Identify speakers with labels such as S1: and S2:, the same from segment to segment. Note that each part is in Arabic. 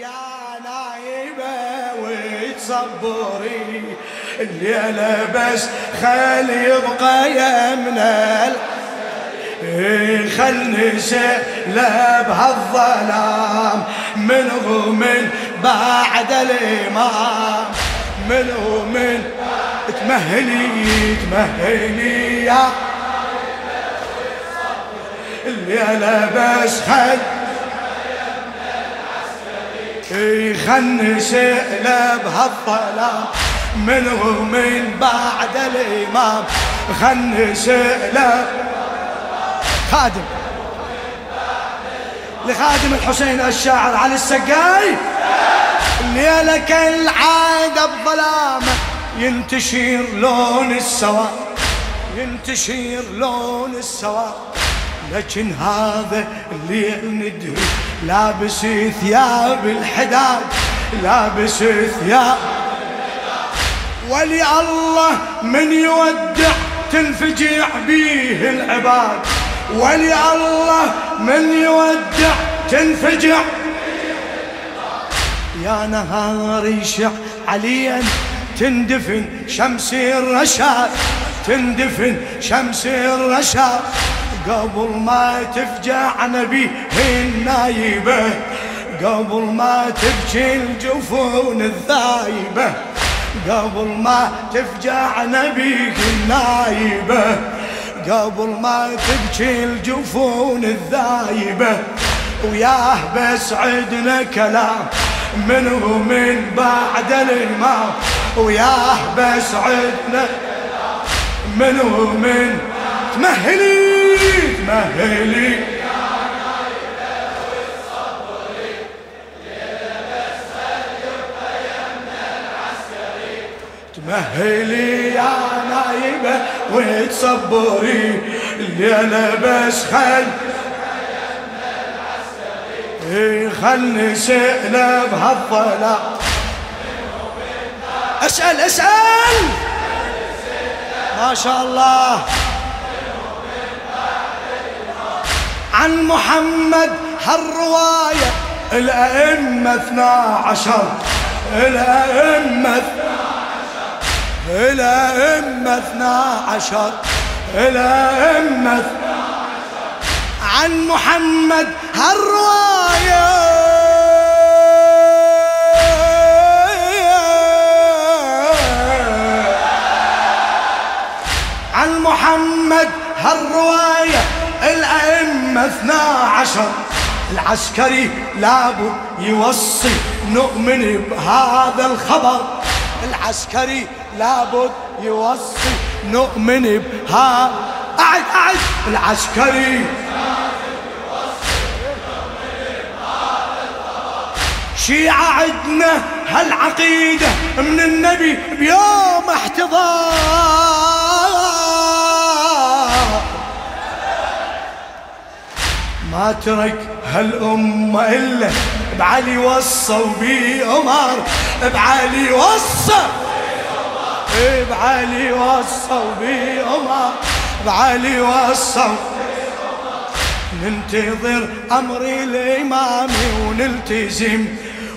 S1: يا نايبة وتصبري. الليلة بس خلي يبقى يمنا خل نسأله بهالظلام من بعد الإمام. من تمهلي تمهلي يا الليلة بس خل خنس بهالظلام منه من بعد الإمام. خنس له خادم. لخادم الحسين الشاعر علي السقاي. الليلة كالعادة بظلامه ينتشر لون السواد. ينتشر لون السواد. لكن هذا الليل ندري. لابس ثياب الحداد لابس ثياب. ولي الله من يودع تنفجع بيه العباد. ولي الله من يودع تنفجع يا نهار يشع عليا تندفن شمس الرشاد. تندفن شمس الرشاد. قبل ما تفجع نبيه النايبة قبل ما تبكي الجفون الذايبة. قبل ما تفجع نبيك النايبة قبل ما تبكي الجفون الذايبة. وياه بس عدنا كلام من بعد الإمام؟ وياه بس عدنا من تمهلي! تمهلي تمهلي يا نايبة وتصبري الليلة بس خل إيه، خل نسأل بهالظلام أسأل أسأل! ما شاء الله! عن محمد هالرواية. الأئمة اثنا عشر. الأئمة الأئمة اثنا عشر. الأئمة عن محمد هالرواية. عن محمد هالرواية. الأئمة اثنا عشر. العسكري لابد يوصي نؤمن بهذا الخبر. العسكري لابد يوصي نؤمن بها. أعد أعد. العسكري شيعة عدنا هالعقيدة من النبي بيوم احتضار. ما ترك هالأمة إلا بعلي وصى وبي عمر بعلي وصى بعلي وصى وبي عمر بعلي وصى. ننتظر أمر الإمام ونلتزم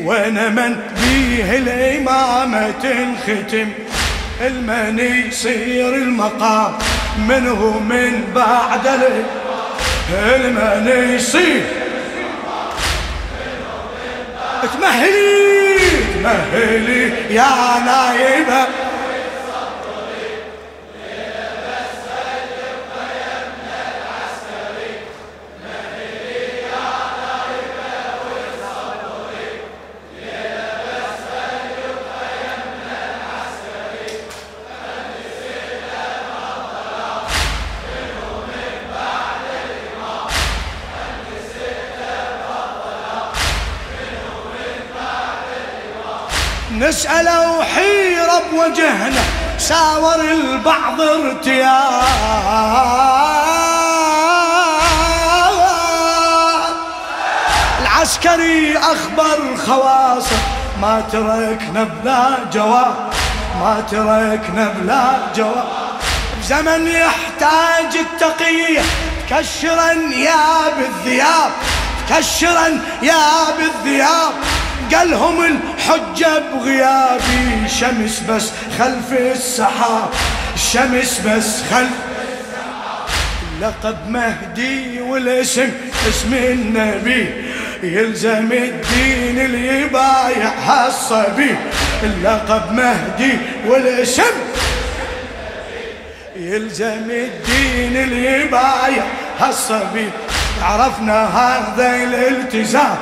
S1: ونمن بيه الإمامة تنختم. المن يصير المقام منه من بعد الإمام المن يصير تمهلي تمهلي يا نايبة. نسأله حيرة بوجهنا ساور البعض ارتياب العسكري أخبر خواصه ما تركنا بلا جواب ما تركنا بلا جواب. بزمن يحتاج التقية تكشر انياب الذياب كشرا يا بالذياب. قالهم الحجة بغيابي شمس بس خلف السحاب شمس بس خلف لقب مهدي والاسم اسم النبي يلزم الدين اللي يبايع هالصبي. اللقب مهدي والاسم يلزم الدين اللي يبايع هالصبي. عرفنا هذا الالتزام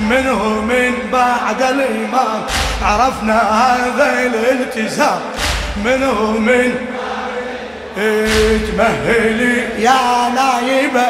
S1: منه من بعد الإمام. عرفنا هذا الالتزام. منه من تمهلي يا نايبة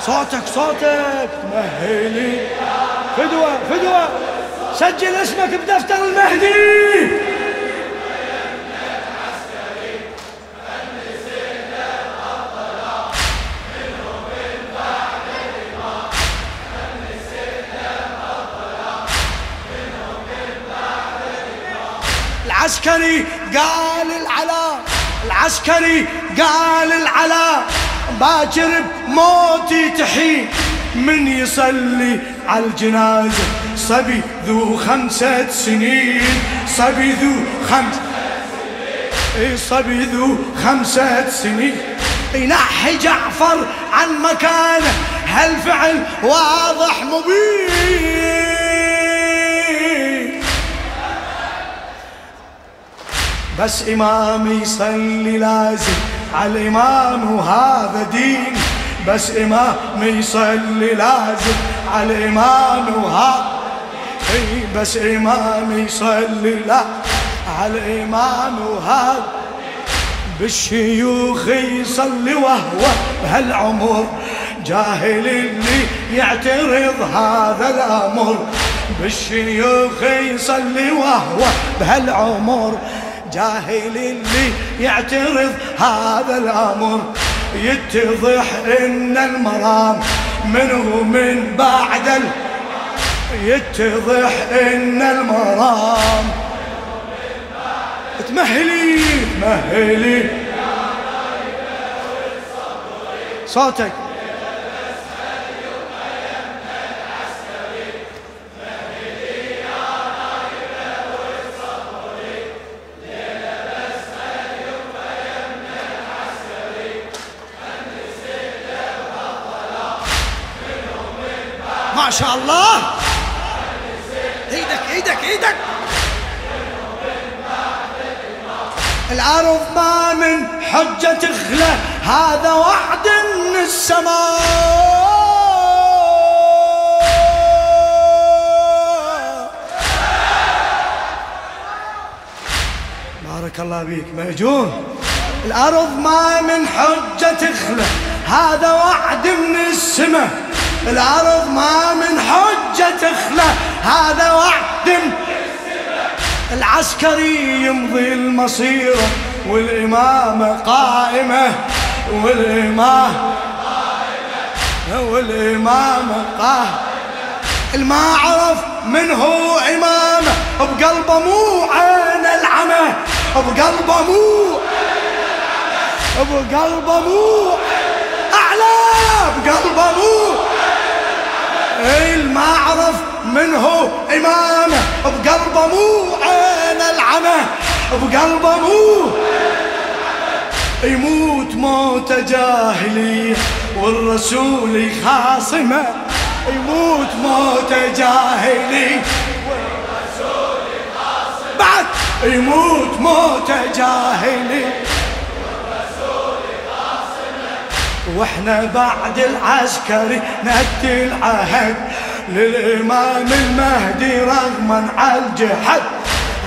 S1: صوتك صوتك. تمهلي فدوة فدوة سجل اسمك بدفتر المهدي. العسكري قال العلا العسكري قال العلا باكر بموتي تحين. من يصلي على الجنازة؟ صبي ذو خمسة سنين. صبي ذو خمس إي صبي ذو خمسة سنين. ينحي جعفر عن مكانه. هالفعل واضح مبين؟ بس إمام يصلي لازم. على الإمام وهذا دين. بس إمام يصلي لازم. على الإمام وهذا بس إمام يصلي لا. على الإمام وهذا بالشيوخ يصلي وهو بهالعمر. جاهل اللي يعترض هذا الأمر. بالشيوخ يصلي وهو بهالعمر. جاهل اللي يعترض هذا الأمر يتضح إن المرام منه من بعد ال... يتضح إن المرام تمهلي تمهلي. صوتك. ما شاء الله إيدك إيدك إيدك. الأرض ما من حجة تخلى هذا وعد من السماء. بارك الله بيك مهجون الأرض ما من حجة تخلى هذا وعد من السماء. الأرض ما من حجة تخلى هذا وعد. العسكري يمضي المصيرة والإمامة قائمة والإمامة والإمامة قائمة. الما عرف من هو إمامة بقلبه مو عين العمى بقلبه مو بقلبه مو أعلى بقلبه مو المعرف من هو إمامه بقلبه مو عين العمى بقلبه مو يموت موت جاهلية والرسول خاصمه. يموت موت جاهلي والرسول خاصمه. بعد يموت موت جاهلي وإحنا بعد العسكري ندي العهد للإمام المهدي رغما على الجحد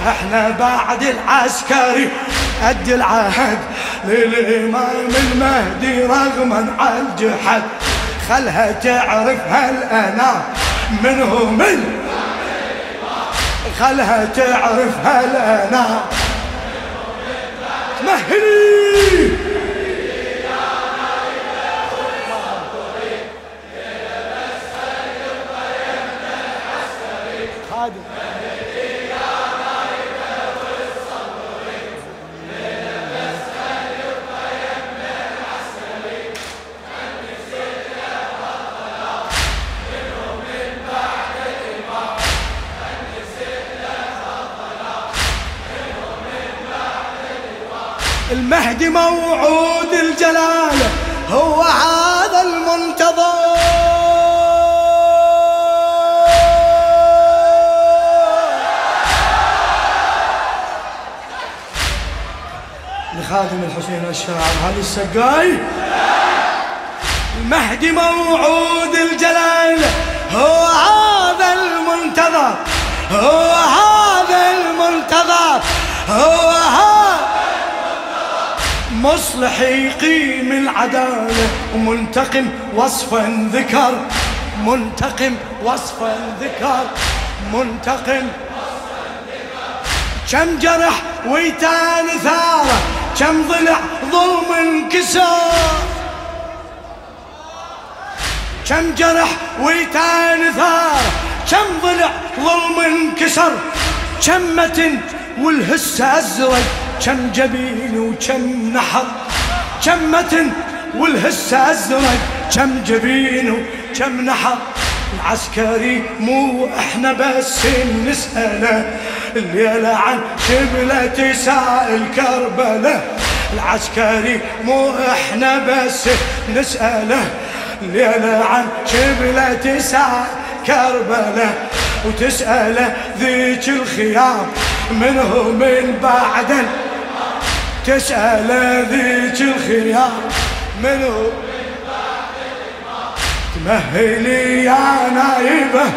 S1: إحنا بعد العسكري ادي العهد للإمام المهدي رغما على الجحد خلها تعرف هل أنا منه من؟ خلها تعرف هل أنا مهلي المهدي موعود الجلال هو هذا المنتظر. لخادم الحسين الشاعر هذه السقاي؟ المهدي موعود الجلال هو هذا المنتظر. هو هذا المنتظر. هو هذا مصلح يقيم العدالة ومنتقم وصفا ذكر منتقم وصفا ذكر منتقم كم جرح ويتان ثاره كم ضلع ظلم انكسر كم جرح ويتان ثار كم ضلع ظلم انكسر. كم متن والهس ازرق كم جبين وكم نحر كم متن والهس أزرق كم جبين وكم نحر. العسكري مو إحنا بس نسأله الليلة عن شبلة سائل كربلاء العسكري مو إحنا بس نسأله ليلة عن شبلة ساعة كربلاء وتسأله ذيك الخيام منه من بعد تسأله ذيك الخيام منه تمهلي يا نايبة.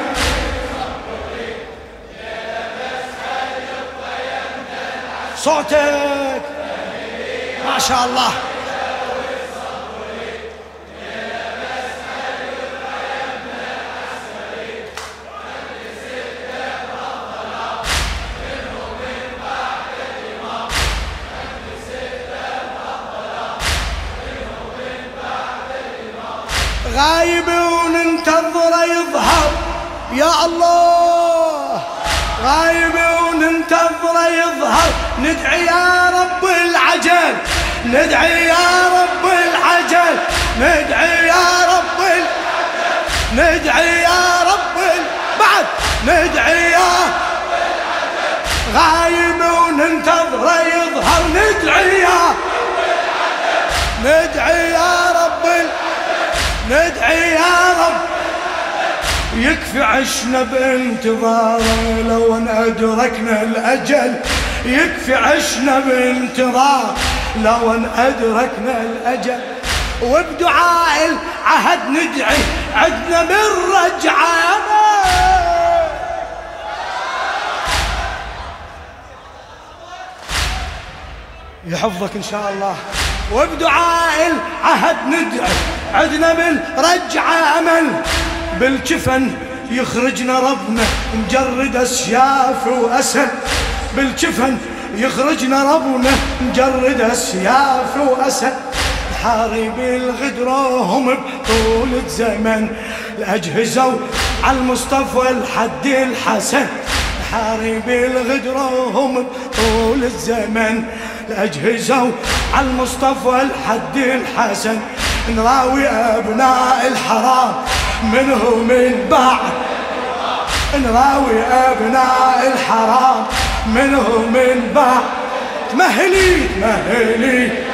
S1: صوتك. ما شاء الله. غايب وننتظره يظهر. يا الله. غايب وننتظره يظهر. ندعي يا رب العجل. ندعي يا رب العجل. ندعي يا رب ندعي يا رب بعد. ندعي يا غايب وننتظره يظهر. ندعي يا ندعي يا ندعي يا رب. يكفي عشنا بانتظاره لو أن أدركنا الأجل. يكفي عشنا بانتظار لو أن أدركنا الأجل. وبدعاء العهد ندعي عدنا بالرجعه يحفظك إن شاء الله. وبدعاء العهد ندعي عدنا بالرجعة أمل. بالجفن يخرجنا ربنا مجرد أسياف وأسد بالجفن يخرجنا ربنا مجرد أسياف وأسد حارب الغدرهم بطول الزمن الأجهزة على المصطفى الحد الحسن. حارب الغدرهم طول الزمن الأجهزة على المصطفى الحد الحسن. نراوي أبناء الحرام منه من بعد. نراوي أبناء الحرام منه من بعد. تمهلي تمهلي.